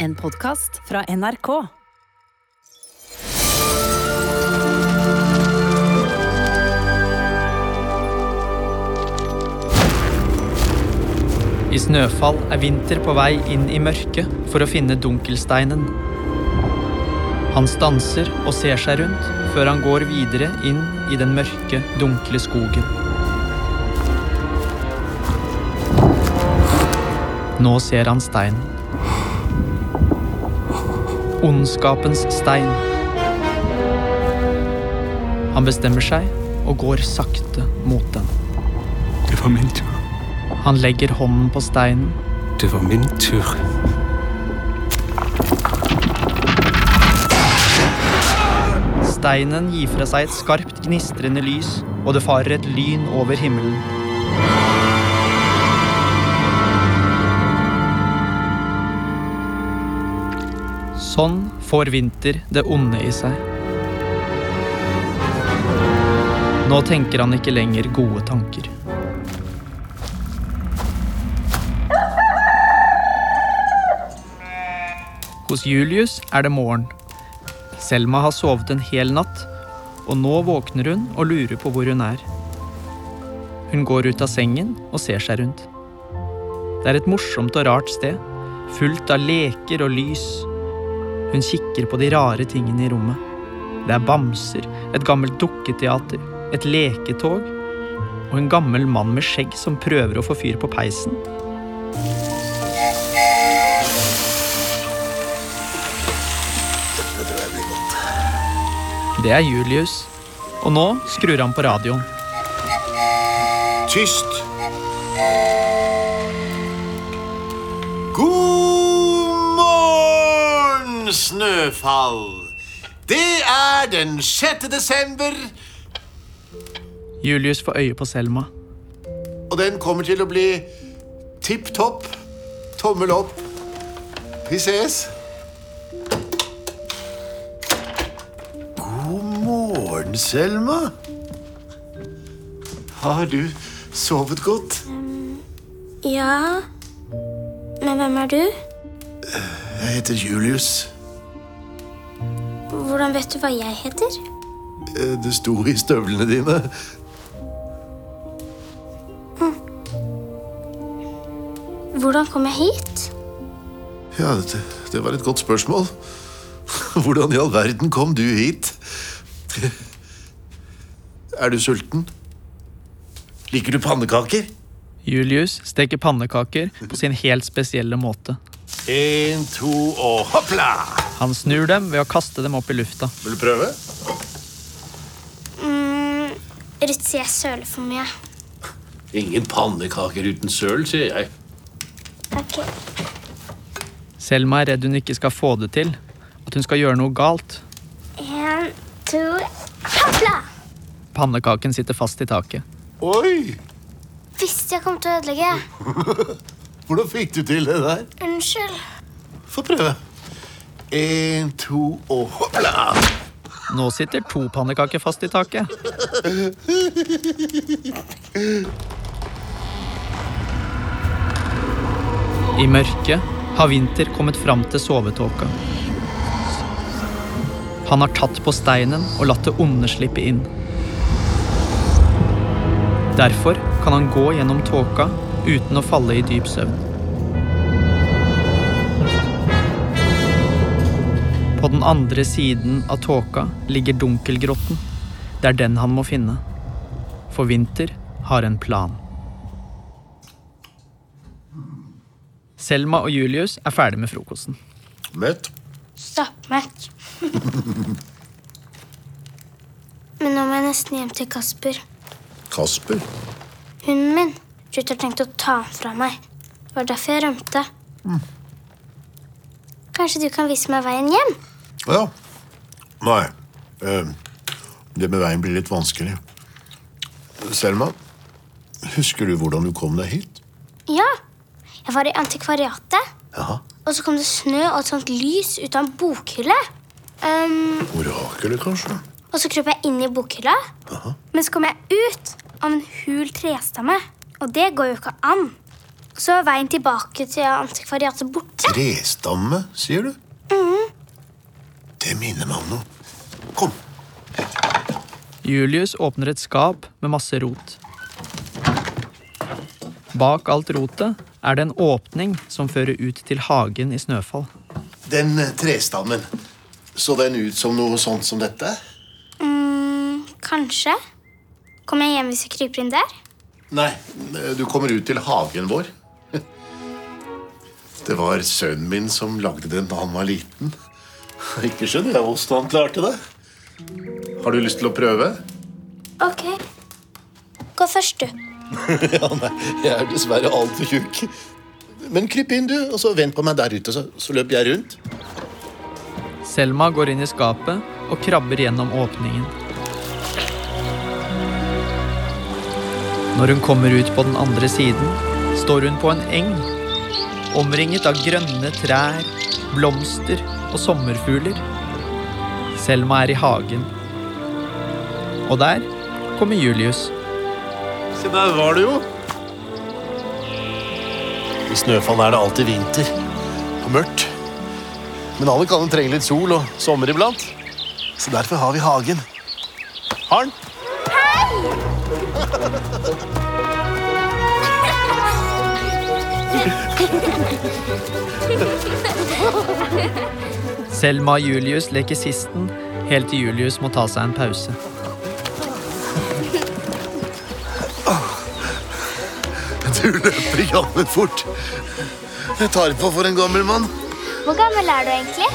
En podkast fra NRK. I Snøfall er Vinter på vei inn i mørket for å finne Dunkelsteinen. Han stanser og ser seg rundt før han går videre inn i den mørke, dunkle skogen. Nå ser han steinen. Ondskapens stein. Han bestemmer seg og går sakte mot den. Det var min tur. Han legger hånden på steinen Det var min tur. Steinen gir fra seg et skarpt, gnistrende lys, og det farer et lyn over himmelen. Sånn får Vinter det onde i seg. Nå tenker han ikke lenger gode tanker. Hos Julius er det morgen. Selma har sovet en hel natt, og nå våkner hun og lurer på hvor hun er. Hun går ut av sengen og ser seg rundt. Det er et morsomt og rart sted, fullt av leker og lys. Hun kikker på de rare tingene i rommet. Det er bamser, et gammelt dukketeater, et leketog og en gammel mann med skjegg som prøver å få fyr på peisen. Det er Julius, og nå skrur han på radioen. Tyst! God Snøfall! Det er den 6. desember, Julius får øye på Selma. og den kommer til å bli tipp topp. Tommel opp. Vi ses. God morgen, Selma. Har du sovet godt? Ja Men hvem er du? Jeg heter Julius. Hvordan vet du hva jeg heter? Eh, Det sto i støvlene dine. Hvordan kom jeg hit? Ja, det, det var et godt spørsmål. Hvordan i all verden kom du hit? Er du sulten? Liker du pannekaker? Julius steker pannekaker på sin helt spesielle måte. En, to og hoppla! Han snur dem ved å kaste dem opp i lufta. Vil du prøve? Mm, Ruth sier jeg søler for mye. Ingen pannekaker uten søl, sier jeg. Ok. Selma er redd hun ikke skal få det til, at hun skal gjøre noe galt. En, to, hopla! Pannekaken sitter fast i taket. Oi! Visste jeg kom til å ødelegge. Hvordan fikk du til det der? Unnskyld. Få prøve. En, to og hoppla! Nå sitter to pannekaker fast i taket. I mørket har Vinter kommet fram til sovetåka. Han har tatt på steinen og latt det onde slippe inn. Derfor kan han gå gjennom tåka uten å falle i dyp søvn. På den andre siden av tåka ligger Dunkelgrotten. Det er den han må finne. For Vinter har en plan. Selma og Julius er ferdig med frokosten. Mett? Stappmett. Men nå må jeg nesten hjem til Kasper. Kasper? Hunden min. Ruth har tenkt å ta den fra meg. Det var derfor jeg rømte. Kanskje du kan vise meg veien hjem? Ja. Nei. eh, det med veien blir litt vanskelig. Selma, husker du hvordan du kom deg hit? Ja. Jeg var i antikvariatet, Ja. og så kom det snø og et sånt lys ut av en bokhylle. Um, Orakelet, kanskje? og så krøp jeg inn i bokhylla, men så kom jeg ut av en hul trestamme. Og det går jo ikke an. Så er veien tilbake til antikvariatet borte. Trestamme, sier du? Det minner meg om noe. Kom. Julius åpner et skap med masse rot. Bak alt rotet er det en åpning som fører ut til hagen i Snøfall. Den eh, trestammen, så den ut som noe sånt som dette? Mm, kanskje. Kommer jeg hjem hvis jeg kryper inn der? Nei, du kommer ut til hagen vår. Det var sønnen min som lagde den da han var liten. Ikke skjønner jeg hvordan han klarte det. Har du lyst til å prøve? Ok. Gå først, du. Ja, nei, jeg er dessverre altfor tjukk. Men kryp inn, du, og så vent på meg der ute, så, så løper jeg rundt. Selma går inn i skapet og krabber gjennom åpningen. Når hun kommer ut på den andre siden, står hun på en eng, omringet av grønne trær, blomster og sommerfugler. Selma er i hagen. Og der kommer Julius. Se, der var du jo. I Snøfall er det alltid vinter og mørkt. Men alle kan trenge litt sol og sommer iblant. Så derfor har vi hagen. Har den? Selma og Julius leker sisten, helt til Julius må ta seg en pause. Du løper jammen fort. Jeg tar på for en gammel mann. Hvor gammel er du egentlig?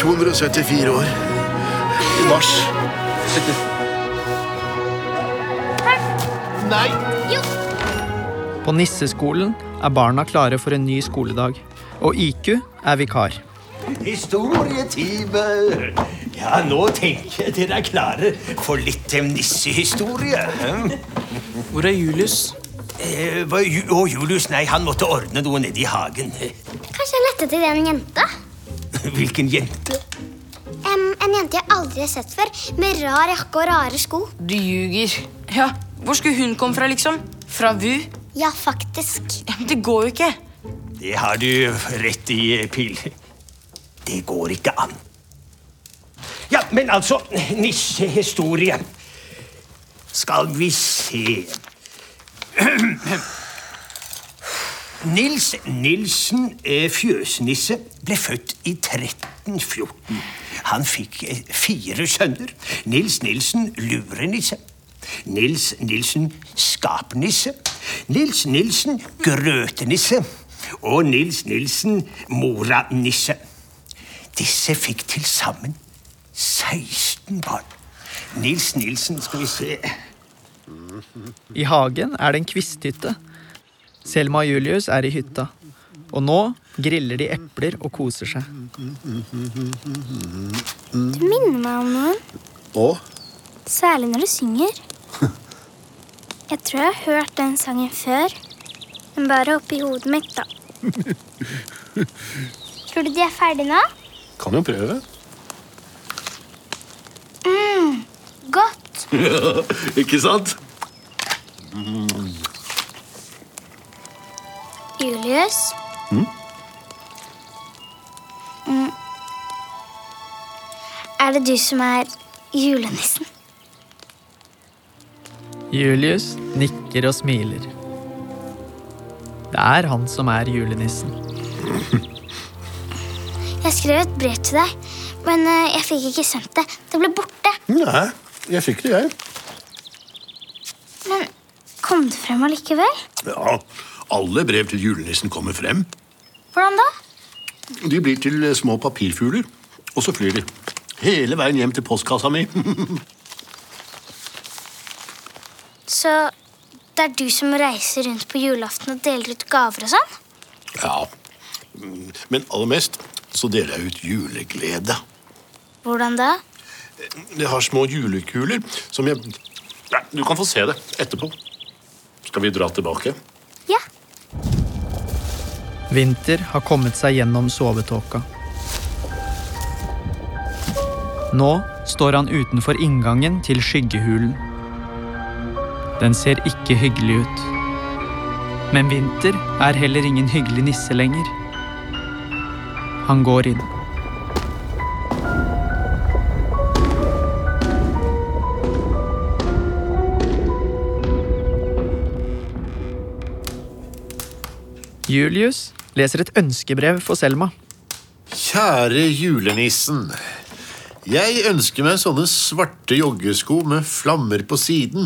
274 år. I mars. Nei! På nisseskolen er barna klare for en ny skoledag, og IQ er vikar. Historietime! Ja, nå tenker jeg dere er klare for litt eh, nissehistorie. Hvor er Julius? Eh, hva, Ju- å, Julius, nei, han måtte ordne noe nede i hagen. Kanskje han lette til en jente? Hvilken jente? Em, en jente jeg aldri har sett før, med rar jakke og rare sko. Du ljuger. Ja, Hvor skulle hun komme fra, liksom? Fra VU? Ja, faktisk. Ja, men Det går jo ikke. Det har du rett i, Pil. Det går ikke an. Ja, men altså, nissehistorie. Skal vi se Nils Nilsen eh, Fjøsnisse ble født i 1314. Han fikk eh, fire sønner. Nils Nilsen Lurenisse. Nils Nilsen Skapnisse. Nils Nilsen Grøtenisse. Og Nils Nilsen Moranisse. Disse fikk til sammen 16 barn. Nils Nilsen, skal vi se I hagen er det en kvisthytte. Selma og Julius er i hytta. Og nå griller de epler og koser seg. Du minner meg om noen. Og Særlig når du synger. Jeg tror jeg har hørt den sangen før, men bare oppi hodet mitt, da. Tror du de er ferdige nå? Kan jo prøve. Godt. Ikke sant? Julius? Mm. Er det du som er julenissen? Julius nikker og smiler. Det er han som er julenissen. Jeg skrev et brev til deg, men eh, jeg fikk ikke sendt det. Det ble borte. Nei, jeg fikk det, jeg. Men kom det frem allikevel? Ja, alle brev til julenissen kommer frem. Hvordan da? De blir til eh, små papirfugler, og så flyr de. Hele veien hjem til postkassa mi. Så det er du som reiser rundt på julaften og deler ut gaver og sånn? ja, men aller mest så deler jeg ut juleglede. Hvordan da? Jeg har små julekuler som jeg Nei, Du kan få se det etterpå. Skal vi dra tilbake? Ja. Vinter har kommet seg gjennom sovetåka. Nå står han utenfor inngangen til skyggehulen. Den ser ikke hyggelig ut. Men Vinter er heller ingen hyggelig nisse lenger. Han går inn. Julius leser et ønskebrev for Selma. Kjære julenissen. Jeg ønsker meg sånne svarte joggesko med flammer på siden.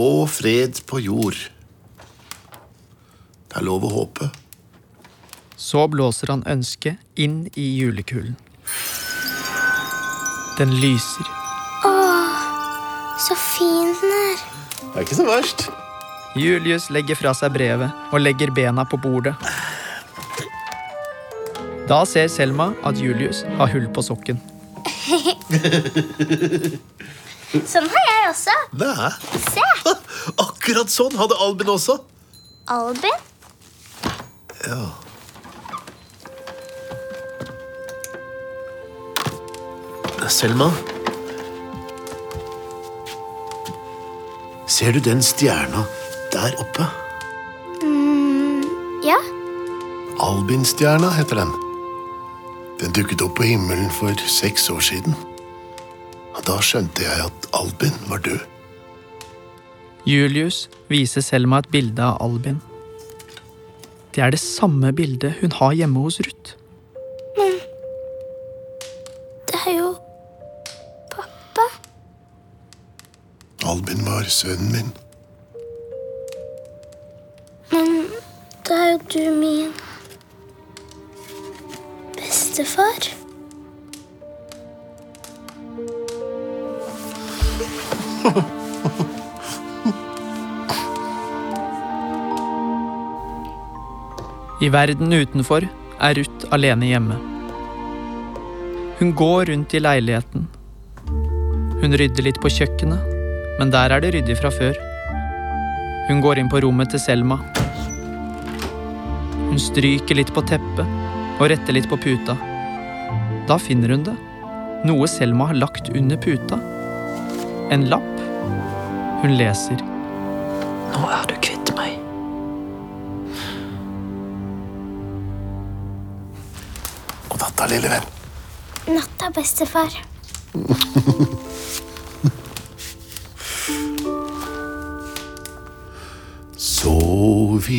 Og fred på jord. Det er lov å håpe. Så blåser han ønsket inn i julekulen. Den lyser. Så fin den er. Det er ikke så verst. Julius legger fra seg brevet og legger bena på bordet. Da ser Selma at Julius har hull på sokken. Sånn har jeg også. Nei, Se! akkurat sånn hadde Albin også. Albin. Ja. Selma? Ser du den stjerna der oppe? Ja. Albin-stjerna heter den. Den dukket opp på himmelen for seks år siden. Og da skjønte jeg at Albin var død. Julius viser Selma et bilde av Albin. Det er det samme bildet hun har hjemme hos Ruth. Albin var sønnen min. Men da er jo du min bestefar. I verden utenfor er Ruth alene hjemme. Hun går rundt i leiligheten. Hun rydder litt på kjøkkenet, men der er det ryddig fra før. Hun går inn på rommet til Selma. Hun stryker litt på teppet og retter litt på puta. Da finner hun det. Noe Selma har lagt under puta. En lapp. Hun leser. Nå er du kvitt meg. God natta, lille venn. Natta, bestefar. Sov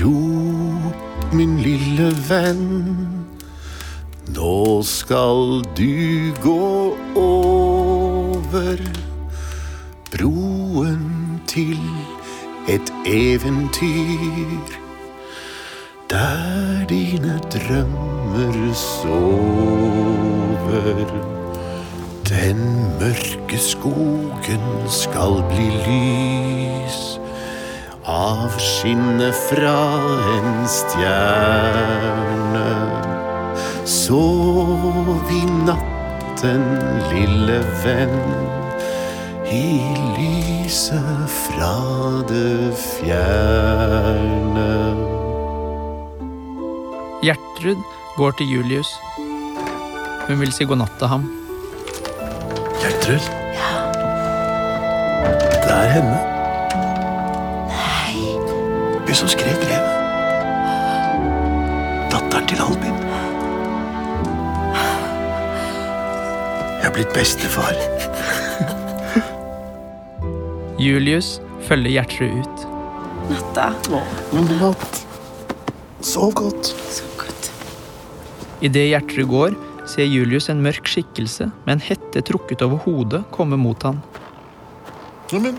rop, min lille venn. Nå skal du gå over broen til et eventyr. Der dine drømmer sover. Den mørke skogen skal bli lys av skinnet fra en stjerne. Sov i natten, lille venn, i lyset fra det fjerne. Gjertrud går til Julius. Hun vil si god natt til ham. Gjertrud? Ja? Det er henne. Hun som skrev brevet. Datteren til Albin. Jeg er blitt bestefar. Julius følger Gjertrud ut. Natta. God natt. Sov godt. Sov godt. Idet Gjertrud går, ser Julius en mørk skikkelse med en hette trukket over hodet komme mot han. Neimen,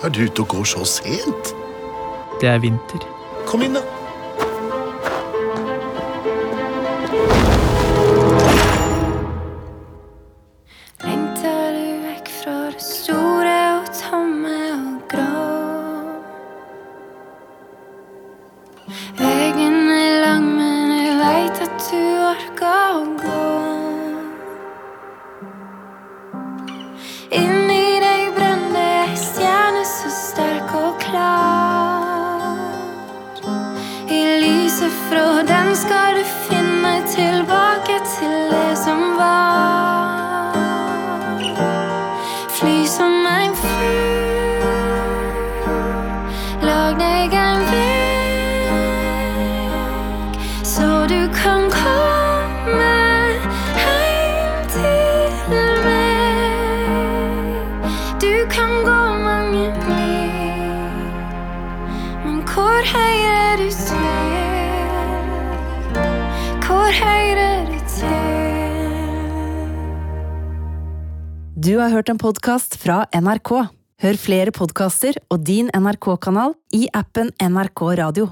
er du ute og går så sent? Det er vinter. Kom inn, da. Du kan komme hjem til meg. Du kan gå mange mil, men hvor hører du til? Hvor hører du til? Du har hørt en podkast fra NRK. Hør flere podkaster og din NRK-kanal i appen NRK Radio.